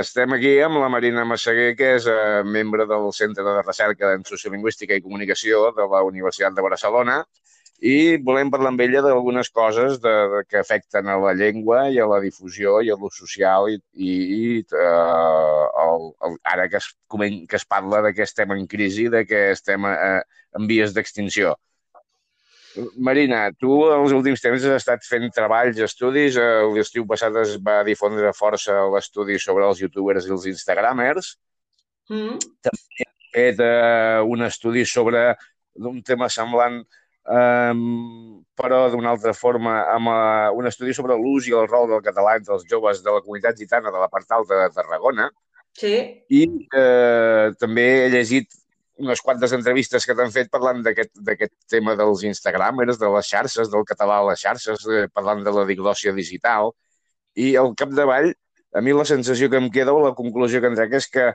estem aquí amb la Marina Massaguer, que és eh, membre del Centre de Recerca en Sociolingüística i Comunicació de la Universitat de Barcelona i volem parlar amb ella d'algunes coses de, de, que afecten a la llengua i a la difusió i a l'ús social i, i, i uh, el, el, ara que es, que es parla de que estem en crisi, de que estem uh, en vies d'extinció. Marina, tu els últims temps has estat fent treballs, estudis. L'estiu passat es va difondre força l'estudi sobre els youtubers i els instagramers. Mm. També he fet uh, un estudi sobre un tema semblant um, però d'una altra forma, amb uh, un estudi sobre l'ús i el rol del català entre els joves de la comunitat gitana de la part alta de Tarragona. Sí. I eh, també he llegit unes quantes entrevistes que t'han fet parlant d'aquest tema dels Instagramers, de les xarxes, del català a les xarxes, eh, parlant de la diglòsia digital. I al capdavall, a mi la sensació que em queda o la conclusió que en trec és que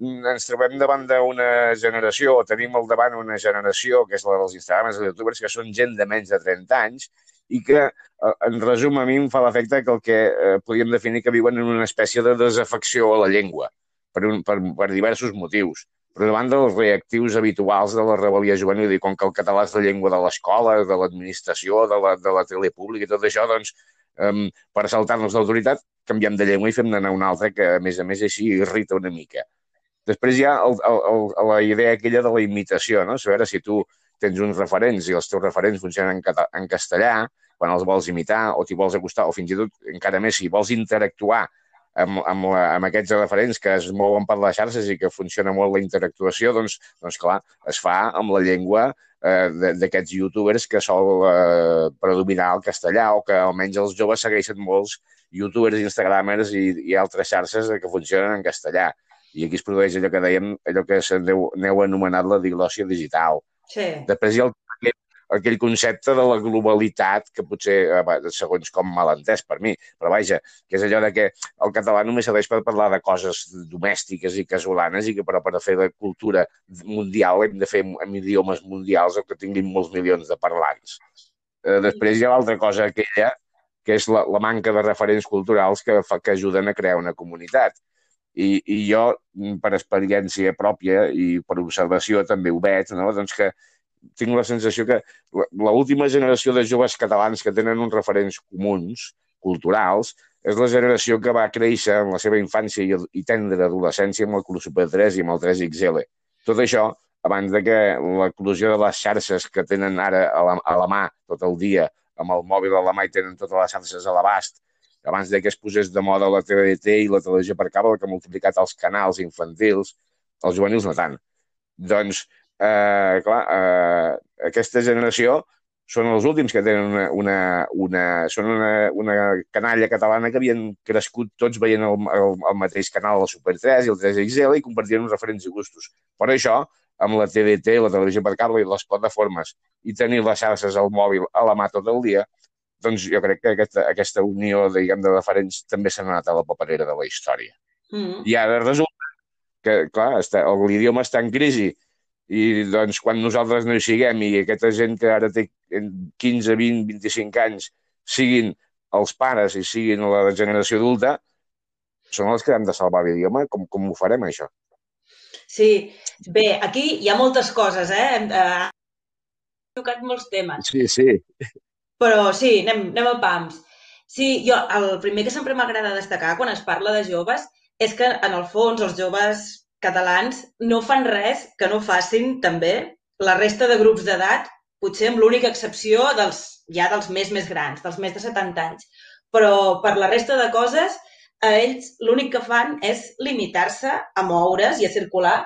ens trobem davant d'una generació, o tenim al davant una generació, que és la dels Instagrams i youtubers, que són gent de menys de 30 anys i que, eh, en resum, a mi em fa l'efecte que el que eh, podríem definir que viuen en una espècie de desafecció a la llengua, per, un, per, per diversos motius. Per davant dels reactius habituals de la rebel·lia juvenil, i com que el català és la llengua de l'escola, de l'administració, de, la, de la tele pública i tot això, doncs, um, per saltar-nos l'autoritat, canviem de llengua i fem d'anar una altra que, a més a més, així irrita una mica. Després hi ha el, el, el, la idea aquella de la imitació, no? Saber si tu tens uns referents i els teus referents funcionen en, en castellà, quan els vols imitar o t'hi vols acostar, o fins i tot, encara més, si vols interactuar amb, amb, la, amb aquests referents que es mouen per les xarxes i que funciona molt la interactuació, doncs, doncs clar, es fa amb la llengua eh, d'aquests youtubers que sol eh, predominar el castellà o que almenys els joves segueixen molts youtubers, instagramers i, i altres xarxes que funcionen en castellà. I aquí es produeix allò que dèiem, allò que n'heu anomenat la diglòsia digital. Sí. Després hi ha el, aquell, concepte de la globalitat, que potser, eh, segons com mal entès per mi, però vaja, que és allò de que el català només serveix per parlar de coses domèstiques i casolanes i que però per fer de cultura mundial hem de fer amb idiomes mundials o que tinguin molts milions de parlants. Eh, després hi ha l'altra cosa aquella, que és la, la manca de referents culturals que, fa, que ajuden a crear una comunitat i, i jo, per experiència pròpia i per observació també ho veig, no? doncs que tinc la sensació que l'última generació de joves catalans que tenen uns referents comuns, culturals, és la generació que va créixer en la seva infància i, i tendre adolescència amb el Club Super 3 i amb el 3XL. Tot això, abans de que l'eclusió de les xarxes que tenen ara a la, a la mà tot el dia, amb el mòbil a la mà i tenen totes les xarxes a l'abast, abans de que es posés de moda la TDT i la televisió per cable, que ha multiplicat els canals infantils, els juvenils no tant. Doncs, eh, clar, eh, aquesta generació són els últims que tenen una, una, una, són una, una canalla catalana que havien crescut tots veient el, el, el mateix canal, el Super 3 i el 3XL, i compartien uns referents i gustos. Per això, amb la TDT, la televisió per cable i les plataformes, i tenir les xarxes al mòbil a la mà tot el dia, doncs jo crec que aquesta, aquesta unió diguem, de referents també s'ha anat a la paperera de la història. Mm -hmm. I ara resulta que, clar, l'idioma està en crisi i doncs quan nosaltres no hi siguem i aquesta gent que ara té 15, 20, 25 anys siguin els pares i siguin la generació adulta, són els que hem de salvar l'idioma. Com, com ho farem, això? Sí, bé, aquí hi ha moltes coses, eh? Hem eh, tocat molts temes. Sí, sí. Però sí, anem, anem a pams. Sí, jo, el primer que sempre m'agrada destacar quan es parla de joves és que, en el fons, els joves catalans no fan res que no facin també la resta de grups d'edat, potser amb l'única excepció dels, ja dels més més grans, dels més de 70 anys. Però per la resta de coses, a ells l'únic que fan és limitar-se a moure's i a circular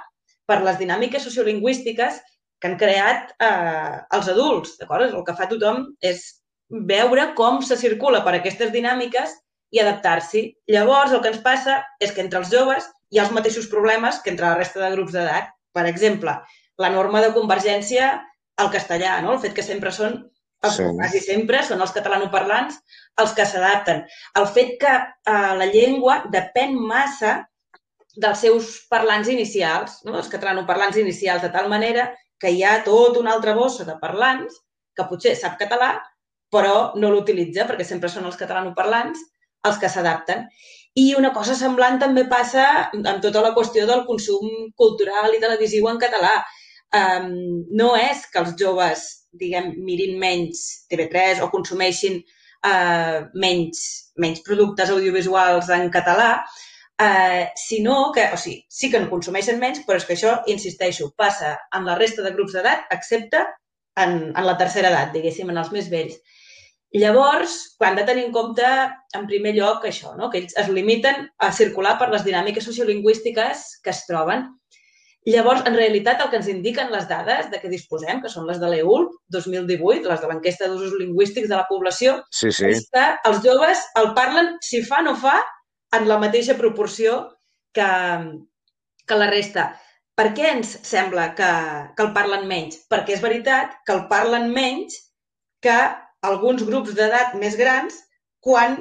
per les dinàmiques sociolingüístiques que han creat eh, els adults, d'acord? El que fa tothom és veure com se circula per aquestes dinàmiques i adaptar-s'hi. Llavors, el que ens passa és que entre els joves hi ha els mateixos problemes que entre la resta de grups d'edat. Per exemple, la norma de convergència al castellà, no? el fet que sempre són, sí. quasi sempre, són els catalanoparlants els que s'adapten. El fet que eh, la llengua depèn massa dels seus parlants inicials, no? els catalanoparlants inicials, de tal manera que hi ha tota una altra bossa de parlants que potser sap català, però no l'utilitza perquè sempre són els catalanoparlants els que s'adapten. I una cosa semblant també passa amb tota la qüestió del consum cultural i televisiu en català. Um, no és que els joves, diguem, mirin menys TV3 o consumeixin uh, menys, menys productes audiovisuals en català, uh, sinó que, o sigui, sí que no consumeixen menys, però és que això, insisteixo, passa en la resta de grups d'edat, excepte en, en la tercera edat, diguéssim, en els més vells. Llavors, quan de tenir en compte, en primer lloc, això, no? que ells es limiten a circular per les dinàmiques sociolingüístiques que es troben. Llavors, en realitat, el que ens indiquen les dades de què disposem, que són les de l'EUL 2018, les de l'enquesta d'usos lingüístics de la població, sí, sí. és que els joves el parlen, si fa no fa, en la mateixa proporció que, que la resta. Per què ens sembla que, que el parlen menys? Perquè és veritat que el parlen menys que alguns grups d'edat més grans quan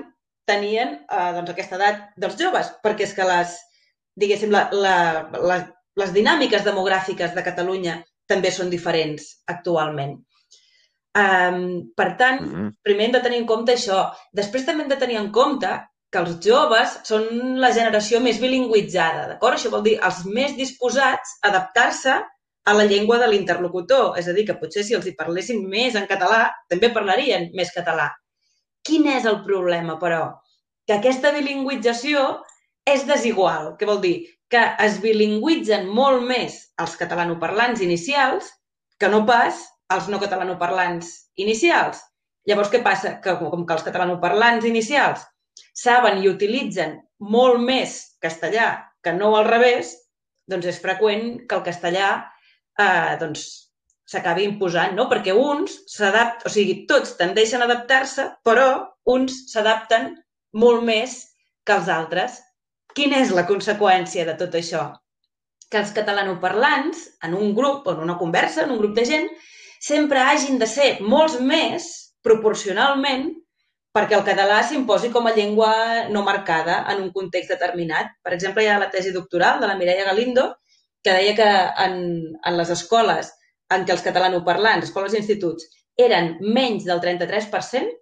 tenien eh, doncs, aquesta edat dels joves, perquè és que les, diguéssim, la, la, la, les dinàmiques demogràfiques de Catalunya també són diferents actualment. Um, per tant, mm -hmm. primer hem de tenir en compte això. Després també hem de tenir en compte que els joves són la generació més bilingüitzada, d'acord? Això vol dir els més disposats a adaptar-se a la llengua de l'interlocutor. És a dir, que potser si els hi parlessin més en català, també parlarien més català. Quin és el problema, però? Que aquesta bilingüització és desigual. Què vol dir? Que es bilingüitzen molt més els catalanoparlants inicials que no pas els no catalanoparlants inicials. Llavors, què passa? Que com que els catalanoparlants inicials saben i utilitzen molt més castellà que no al revés, doncs és freqüent que el castellà eh, doncs, s'acabi imposant, no? Perquè uns s'adapten, o sigui, tots tendeixen a adaptar-se, però uns s'adapten molt més que els altres. Quina és la conseqüència de tot això? Que els catalanoparlants, en un grup en una conversa, en un grup de gent, sempre hagin de ser molts més proporcionalment perquè el català s'imposi com a llengua no marcada en un context determinat. Per exemple, hi ha la tesi doctoral de la Mireia Galindo, que deia que en, en les escoles en què els catalanoparlants, escoles i instituts, eren menys del 33%,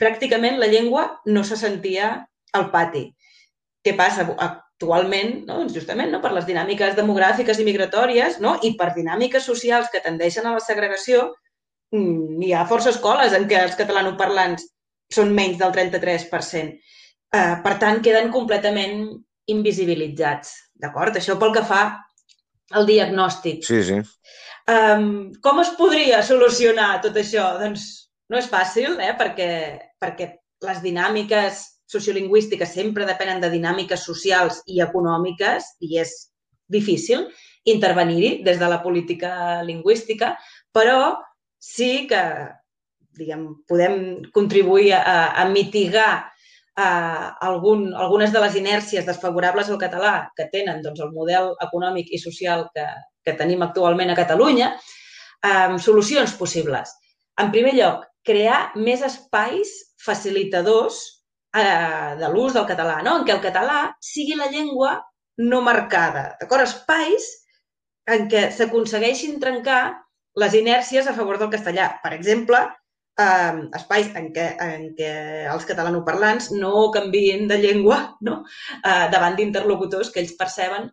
pràcticament la llengua no se sentia al pati. Què passa? Actualment, no? doncs justament no? per les dinàmiques demogràfiques i migratòries no? i per dinàmiques socials que tendeixen a la segregació, mm, hi ha força escoles en què els catalanoparlants són menys del 33%. Eh, per tant, queden completament invisibilitzats. D'acord? Això pel que fa el diagnòstic. Sí, sí. Um, com es podria solucionar tot això? Doncs no és fàcil, eh? perquè, perquè les dinàmiques sociolingüístiques sempre depenen de dinàmiques socials i econòmiques i és difícil intervenir-hi des de la política lingüística, però sí que diguem, podem contribuir a, a mitigar eh, algun, algunes de les inèrcies desfavorables al català que tenen doncs, el model econòmic i social que, que tenim actualment a Catalunya, eh, solucions possibles. En primer lloc, crear més espais facilitadors eh, de l'ús del català, no? en què el català sigui la llengua no marcada. D'acord? Espais en què s'aconsegueixin trencar les inèrcies a favor del castellà. Per exemple, eh, espais en què, en què els catalanoparlants no canvien de llengua no? eh, davant d'interlocutors que ells perceben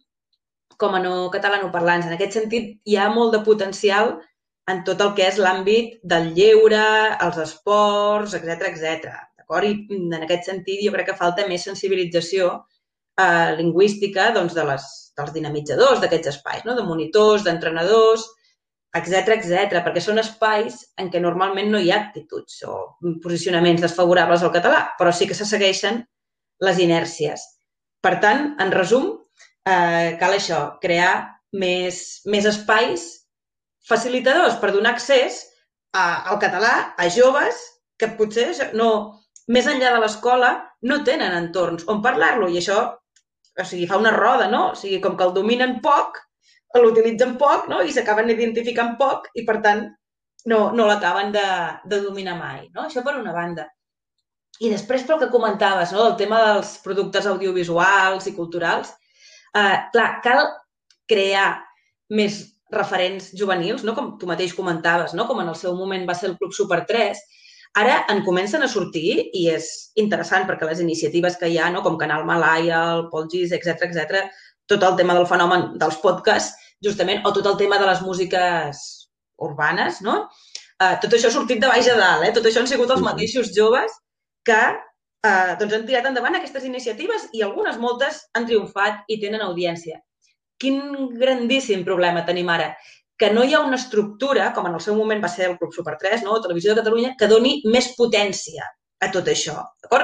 com a no catalanoparlants. En aquest sentit, hi ha molt de potencial en tot el que és l'àmbit del lleure, els esports, etc etc. D'acord? I en aquest sentit jo crec que falta més sensibilització eh, lingüística doncs, de les, dels dinamitzadors d'aquests espais, no? de monitors, d'entrenadors, etc etc, perquè són espais en què normalment no hi ha actituds o posicionaments desfavorables al català, però sí que se segueixen les inèrcies. Per tant, en resum, eh, cal això, crear més, més espais facilitadors per donar accés a, al català a joves que potser no, més enllà de l'escola no tenen entorns on parlar-lo i això o sigui, fa una roda, no? O sigui, com que el dominen poc, l'utilitzen poc no? i s'acaben identificant poc i, per tant, no, no l'acaben de, de dominar mai. No? Això per una banda. I després, pel que comentaves, no? del tema dels productes audiovisuals i culturals, eh, clar, cal crear més referents juvenils, no? com tu mateix comentaves, no? com en el seu moment va ser el Club Super 3, Ara en comencen a sortir i és interessant perquè les iniciatives que hi ha, no, com Canal Malaya, el Pol Gis, etc etc, tot el tema del fenomen dels podcasts, justament, o tot el tema de les músiques urbanes, no? Uh, tot això ha sortit de baix a dalt, eh? Tot això han sigut els mateixos joves que uh, doncs han tirat endavant aquestes iniciatives i algunes, moltes, han triomfat i tenen audiència. Quin grandíssim problema tenim ara que no hi ha una estructura, com en el seu moment va ser el Club Super 3, no? Televisió de Catalunya, que doni més potència a tot això.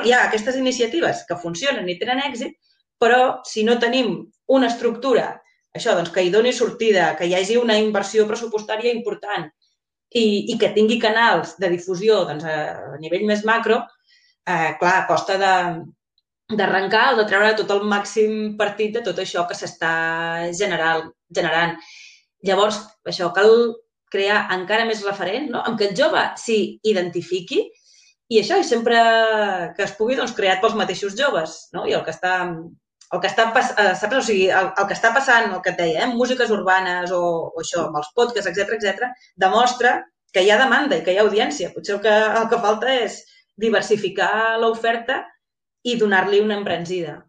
Hi ha aquestes iniciatives que funcionen i tenen èxit, però si no tenim una estructura, això, doncs, que hi doni sortida, que hi hagi una inversió pressupostària important i, i que tingui canals de difusió doncs, a, a nivell més macro, eh, clar, costa de, d'arrencar o de treure tot el màxim partit de tot això que s'està generant. Llavors, això, cal crear encara més referent, no? amb que el jove s'hi identifiqui i això, i sempre que es pugui, doncs, creat pels mateixos joves, no? I el que està, el que està, eh, saps? O sigui, el, el que està passant, el que et deia, eh? músiques urbanes o, o això, amb els podcasts, etc etc, demostra que hi ha demanda i que hi ha audiència. Potser el que, el que falta és diversificar l'oferta i donar-li una embranzida.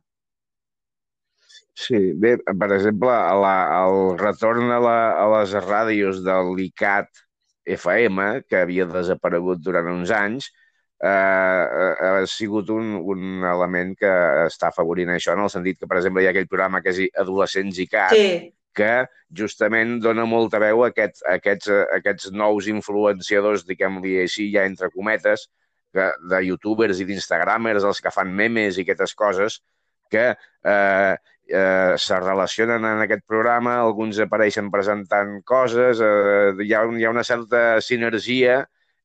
Sí, bé, per exemple, la, el retorn a, la, a les ràdios de l'ICAT FM, que havia desaparegut durant uns anys, eh, eh, ha sigut un, un element que està afavorint això, en el sentit que, per exemple, hi ha aquell programa que és Adolescents ICAT, sí. que justament dona molta veu a, aquest, a aquests, a aquests nous influenciadors, diguem-li així, ja entre cometes, que, de youtubers i d'instagramers, els que fan memes i aquestes coses, que eh, eh, se relacionen en aquest programa, alguns apareixen presentant coses, eh, hi, ha, hi ha una certa sinergia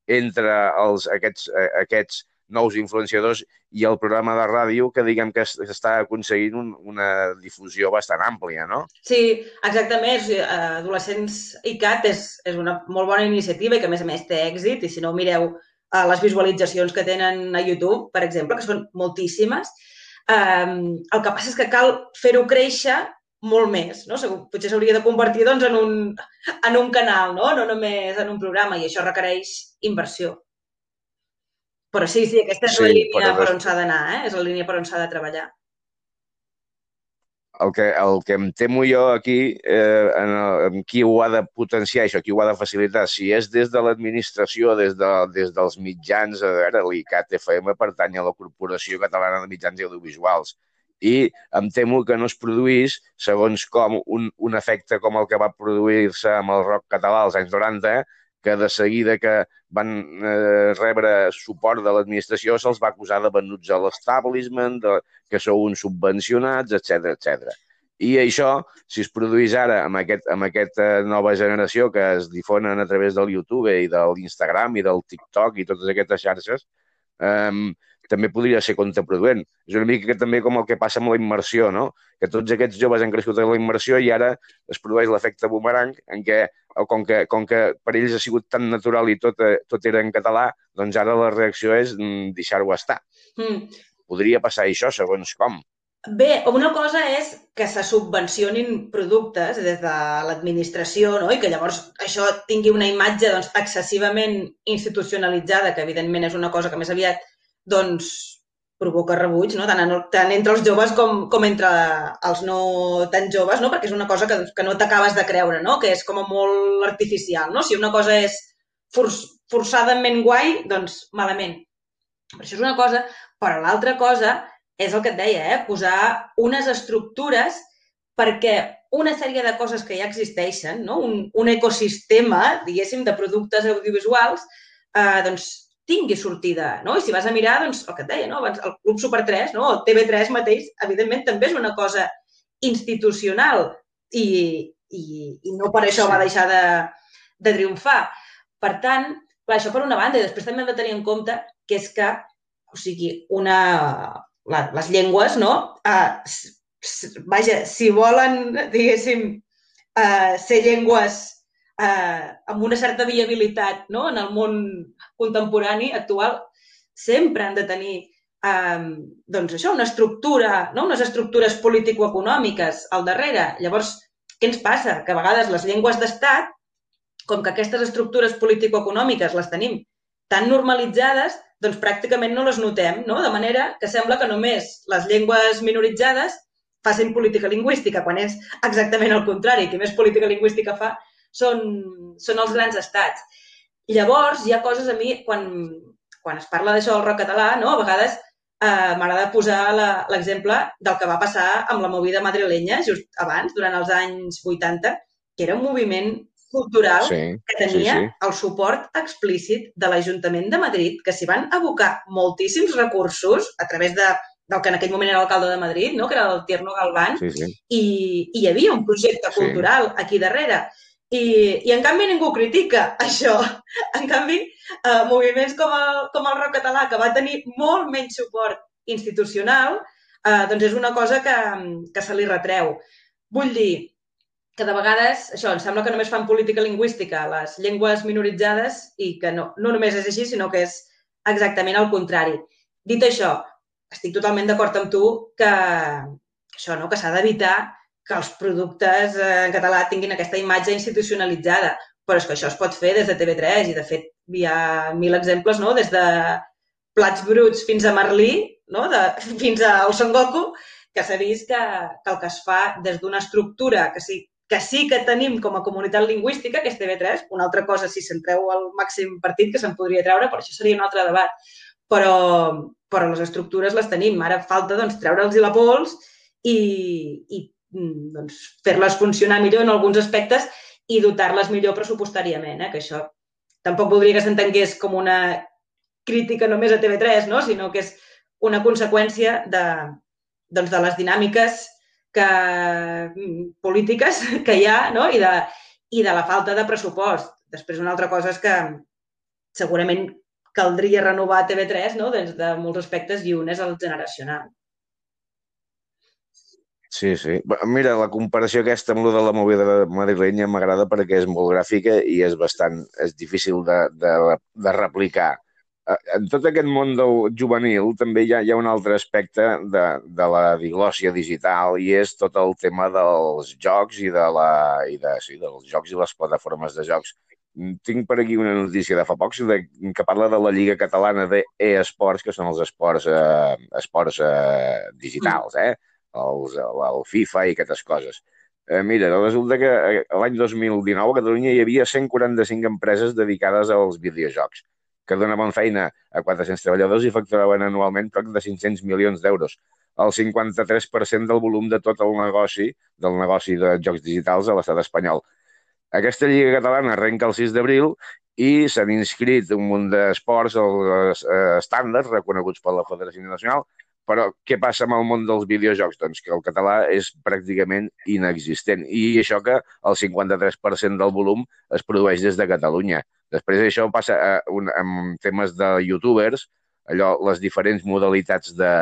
entre els, aquests, eh, aquests nous influenciadors i el programa de ràdio que diguem que està aconseguint un, una difusió bastant àmplia, no? Sí, exactament. Adolescents ICAT és, és una molt bona iniciativa i que, a més a més, té èxit. I si no, mireu eh, les visualitzacions que tenen a YouTube, per exemple, que són moltíssimes. El que passa és que cal fer-ho créixer molt més, no? Potser s'hauria de convertir doncs, en, un, en un canal, no? no només en un programa, i això requereix inversió. Però sí, sí, aquesta és sí, la línia per on s'ha d'anar, eh? és la línia per on s'ha de treballar el que, el que em temo jo aquí, eh, en, el, en qui ho ha de potenciar això, qui ho ha de facilitar, si és des de l'administració, des, de, des dels mitjans, a veure, l'ICAT FM pertany a la Corporació Catalana de Mitjans Audiovisuals, i em temo que no es produís, segons com, un, un efecte com el que va produir-se amb el rock català als anys 90, que de seguida que van eh, rebre suport de l'administració se'ls va acusar de venuts a l'establishment, que sou uns subvencionats, etc etc. I això, si es produís ara amb, aquest, amb aquesta nova generació que es difonen a través del YouTube i de l'Instagram i del TikTok i totes aquestes xarxes, eh, també podria ser contraproduent. És una mica que, també com el que passa amb la immersió, no? que tots aquests joves han crescut en la immersió i ara es produeix l'efecte boomerang en què, com que, com que per ells ha sigut tan natural i tot, eh, tot era en català, doncs ara la reacció és mm, deixar-ho estar. Mm. Podria passar això, segons com. Bé, una cosa és que se subvencionin productes des de l'administració no? i que llavors això tingui una imatge doncs, excessivament institucionalitzada, que evidentment és una cosa que més aviat doncs, provoca rebuig, no? tant, en, tant entre els joves com, com entre els no tan joves, no? perquè és una cosa que, que no t'acabes de creure, no? que és com molt artificial. No? Si una cosa és for, forçadament guai, doncs malament. Per això és una cosa, però l'altra cosa és el que et deia, eh? posar unes estructures perquè una sèrie de coses que ja existeixen, no? un, un ecosistema, diguéssim, de productes audiovisuals, eh, doncs tingui sortida, no? I si vas a mirar, doncs, el que et deia, no? Abans, el Club Super 3, no? El TV3 mateix, evidentment, també és una cosa institucional i, i, i no per això va deixar de, de triomfar. Per tant, clar, això per una banda, i després també hem de tenir en compte que és que, o sigui, una, la, les llengües, no? Uh, vaja, si volen, diguéssim, uh, ser llengües eh, amb una certa viabilitat no? en el món contemporani actual, sempre han de tenir eh, doncs això, una estructura, no? unes estructures político-econòmiques al darrere. Llavors, què ens passa? Que a vegades les llengües d'estat, com que aquestes estructures político-econòmiques les tenim tan normalitzades, doncs pràcticament no les notem, no? De manera que sembla que només les llengües minoritzades facin política lingüística, quan és exactament el contrari. Qui més política lingüística fa són, són els grans estats. Llavors, hi ha coses a mi, quan, quan es parla d'això del rock català, no? a vegades eh, m'agrada posar l'exemple del que va passar amb la movida madrilenya just abans, durant els anys 80, que era un moviment cultural sí, que tenia sí, sí. el suport explícit de l'Ajuntament de Madrid, que s'hi van abocar moltíssims recursos a través de, del que en aquell moment era l'alcalde de Madrid, no? que era el Tierno Galván, sí, sí. I, i hi havia un projecte cultural sí. aquí darrere. I, I en canvi ningú critica això. En canvi, eh, moviments com el, com el rock català, que va tenir molt menys suport institucional, eh, doncs és una cosa que, que se li retreu. Vull dir, que de vegades, això, em sembla que només fan política lingüística les llengües minoritzades i que no, no només és així, sinó que és exactament el contrari. Dit això, estic totalment d'acord amb tu que això, no? que s'ha d'evitar que els productes eh, en català tinguin aquesta imatge institucionalitzada, però és que això es pot fer des de TV3 i, de fet, hi ha mil exemples, no? des de plats bruts fins a Merlí, no? de, fins al Son Goku, que s'ha vist que, que el que es fa des d'una estructura que sí, que sí que tenim com a comunitat lingüística, que és TV3, una altra cosa si centreu al màxim partit que se'n podria treure, però això seria un altre debat. Però, però les estructures les tenim. Ara falta doncs, treure'ls la pols i, i doncs, fer-les funcionar millor en alguns aspectes i dotar-les millor pressupostàriament, eh? que això tampoc voldria que s'entengués com una crítica només a TV3, no? sinó que és una conseqüència de, doncs, de les dinàmiques que, mm, polítiques que hi ha no? I, de, i de la falta de pressupost. Després, una altra cosa és que segurament caldria renovar TV3 no? des de molts aspectes i un és el generacional. Sí, sí. Mira, la comparació aquesta amb lo de la movida madrilenya m'agrada perquè és molt gràfica i és bastant és difícil de, de, de replicar. Eh, en tot aquest món del juvenil també hi ha, hi ha un altre aspecte de, de la diglòsia digital i és tot el tema dels jocs i de la i de, sí, dels jocs i les plataformes de jocs. Tinc per aquí una notícia de fa poc de, que parla de la Lliga Catalana d'e-esports, que són els esports, eh, esports eh, digitals, eh? Els, el FIFA i aquestes coses. Eh, mira, resulta que eh, l'any 2019 a Catalunya hi havia 145 empreses dedicades als videojocs que donaven feina a 400 treballadors i facturaven anualment prop de 500 milions d'euros. El 53% del volum de tot el negoci, del negoci de jocs digitals a l'estat espanyol. Aquesta Lliga Catalana arrenca el 6 d'abril i s'han inscrit un munt d'esports eh, estàndards reconeguts per la Federació Nacional, però què passa amb el món dels videojocs? Doncs que el català és pràcticament inexistent. I això que el 53% del volum es produeix des de Catalunya. Després això passa a un, amb temes de youtubers, allò, les diferents modalitats de,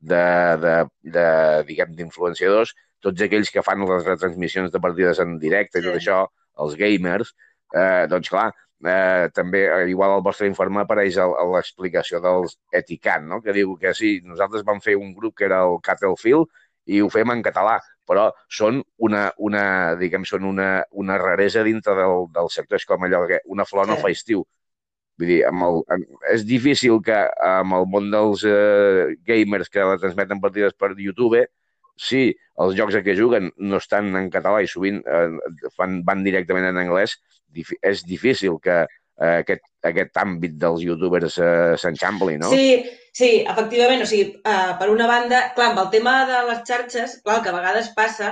de, de, de diguem, d'influenciadors, tots aquells que fan les retransmissions de partides en directe i tot això, els gamers, eh, doncs clar, eh, també, igual al vostre informe apareix l'explicació dels Etican, no? que diu que sí, nosaltres vam fer un grup que era el Cattlefield i ho fem en català, però són una, una diguem, són una, una raresa dintre del, del sector. És com allò que una flor no fa estiu. Vull dir, amb el, amb, és difícil que amb el món dels eh, gamers que la transmeten partides per YouTube, si els jocs a què juguen no estan en català i sovint eh, fan, van directament en anglès, és difícil que eh, aquest, aquest àmbit dels youtubers eh, s'enxampli, no? Sí, Sí, efectivament, o sigui, uh, per una banda, clar, amb el tema de les xarxes, clar, el que a vegades passa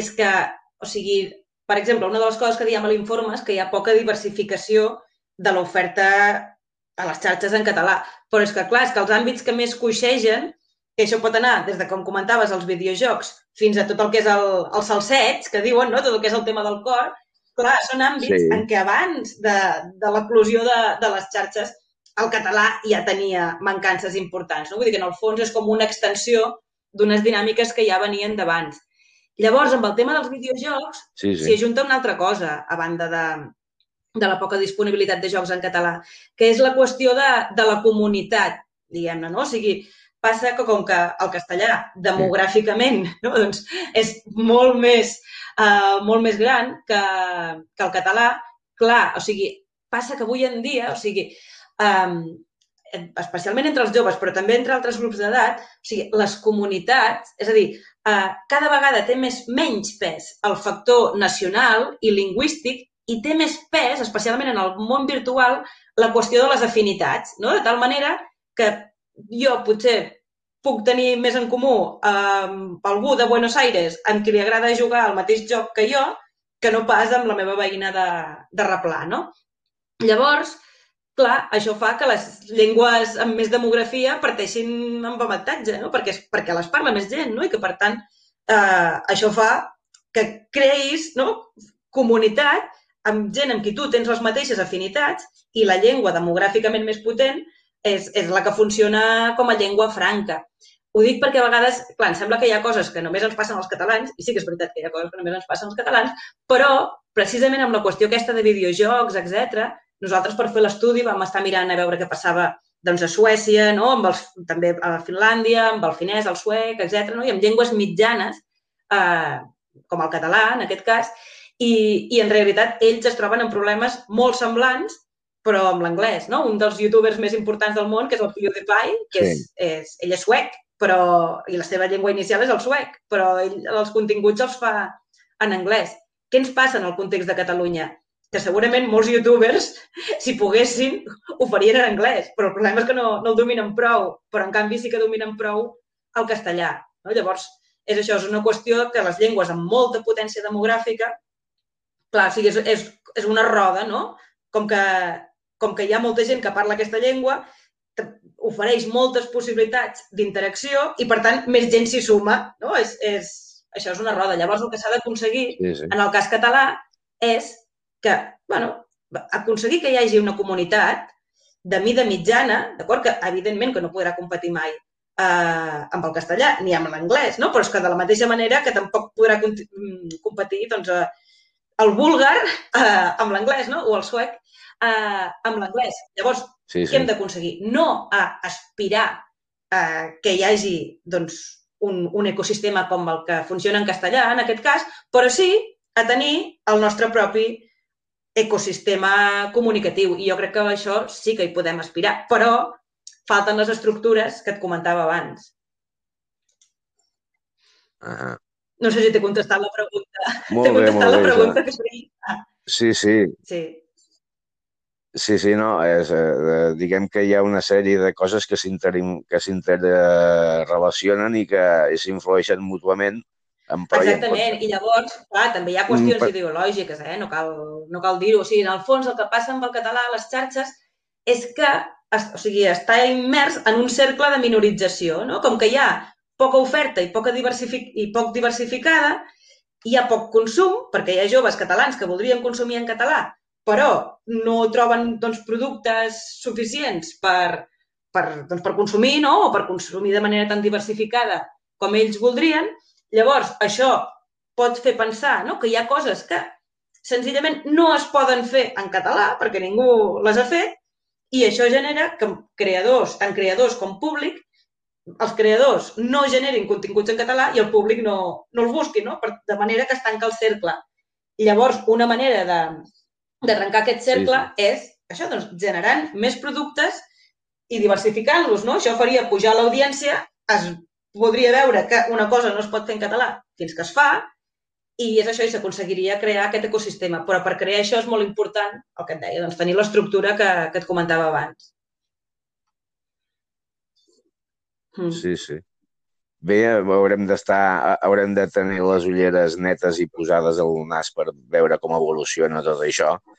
és que, o sigui, per exemple, una de les coses que diem a l'informe és que hi ha poca diversificació de l'oferta a les xarxes en català. Però és que, clar, és que els àmbits que més coixegen, que això pot anar des de, com comentaves, els videojocs, fins a tot el que és el, el salsets, que diuen, no?, tot el que és el tema del cor, clar, són àmbits sí. en què abans de, de l'eclusió de, de les xarxes el català ja tenia mancances importants. No? Vull dir que en el fons és com una extensió d'unes dinàmiques que ja venien d'abans. Llavors, amb el tema dels videojocs, s'hi sí, sí. ajunta una altra cosa, a banda de, de la poca disponibilitat de jocs en català, que és la qüestió de, de la comunitat, diguem-ne, no? O sigui, passa que com que el castellà demogràficament no? doncs és molt més, uh, molt més gran que, que el català, clar, o sigui, passa que avui en dia, o sigui, um, especialment entre els joves, però també entre altres grups d'edat, o sigui, les comunitats, és a dir, uh, cada vegada té més menys pes el factor nacional i lingüístic i té més pes, especialment en el món virtual, la qüestió de les afinitats, no? de tal manera que jo potser puc tenir més en comú amb algú de Buenos Aires amb qui li agrada jugar al mateix joc que jo que no pas amb la meva veïna de, de Replà, no? Llavors, clar, això fa que les llengües amb més demografia parteixin amb avantatge, no? Perquè, perquè les parla més gent, no? I que, per tant, eh, això fa que creïs no? comunitat amb gent amb qui tu tens les mateixes afinitats i la llengua demogràficament més potent és, és la que funciona com a llengua franca. Ho dic perquè a vegades, clar, em sembla que hi ha coses que només ens passen als catalans, i sí que és veritat que hi ha coses que només ens passen als catalans, però precisament amb la qüestió aquesta de videojocs, etc, nosaltres per fer l'estudi vam estar mirant a veure què passava doncs, a Suècia, no? amb els, també a Finlàndia, amb el finès, el suec, etc, no? i amb llengües mitjanes, eh, com el català, en aquest cas, i, i en realitat ells es troben en problemes molt semblants però amb l'anglès, no? Un dels youtubers més importants del món, que és el PewDiePie, que sí. és, és, ell és suec, però, i la seva llengua inicial és el suec, però ell els continguts els fa en anglès. Què ens passa en el context de Catalunya? Que segurament molts youtubers, si poguessin, ho farien en anglès, però el problema és que no, no el dominen prou, però en canvi sí que dominen prou el castellà. No? Llavors, és això, és una qüestió que les llengües amb molta potència demogràfica, clar, o sigui, és, és, és una roda, no? Com que, com que hi ha molta gent que parla aquesta llengua, ofereix moltes possibilitats d'interacció i, per tant, més gent s'hi suma. No? És, és, això és una roda. Llavors, el que s'ha d'aconseguir, sí, sí. en el cas català, és que, bueno, aconseguir que hi hagi una comunitat de mida mitjana, d'acord? Que, evidentment, que no podrà competir mai eh, amb el castellà ni amb l'anglès, no? però és que de la mateixa manera que tampoc podrà mm, competir doncs, eh, el búlgar eh, amb l'anglès no? o el suec eh, amb l'anglès. Llavors, Sí, sí. Què hem d'aconseguir? No a aspirar a que hi hagi doncs, un, un ecosistema com el que funciona en castellà, en aquest cas, però sí a tenir el nostre propi ecosistema comunicatiu. I jo crec que això sí que hi podem aspirar, però falten les estructures que et comentava abans. Ah. No sé si t'he contestat la pregunta. Molt bé, molt bé. la pregunta que feia. Sí, sí. Sí. Sí, sí, no, és, eh, diguem que hi ha una sèrie de coses que s'interrelacionen i que s'influeixen mútuament en Exactament, i llavors, clar, també hi ha qüestions mm, ideològiques, eh? no cal, no cal dir-ho. O sigui, en el fons, el que passa amb el català a les xarxes és que o sigui, està immers en un cercle de minorització, no? Com que hi ha poca oferta i, poca diversific i poc diversificada, hi ha poc consum, perquè hi ha joves catalans que voldrien consumir en català, però no troben doncs, productes suficients per, per, doncs, per consumir no? o per consumir de manera tan diversificada com ells voldrien, llavors això pot fer pensar no? que hi ha coses que senzillament no es poden fer en català perquè ningú les ha fet i això genera que creadors, tant creadors com públic, els creadors no generin continguts en català i el públic no, no els busqui, no? de manera que es tanca el cercle. Llavors, una manera de, d'arrencar aquest cercle sí, sí. és això, doncs, generant més productes i diversificant-los, no? Això faria pujar l'audiència, es podria veure que una cosa no es pot fer en català fins que es fa, i és això, i s'aconseguiria crear aquest ecosistema. Però per crear això és molt important, el que et deia, doncs, tenir l'estructura que, que et comentava abans. Mm. Sí, sí. Bé, haurem d'estar, haurem de tenir les ulleres netes i posades al nas per veure com evoluciona tot això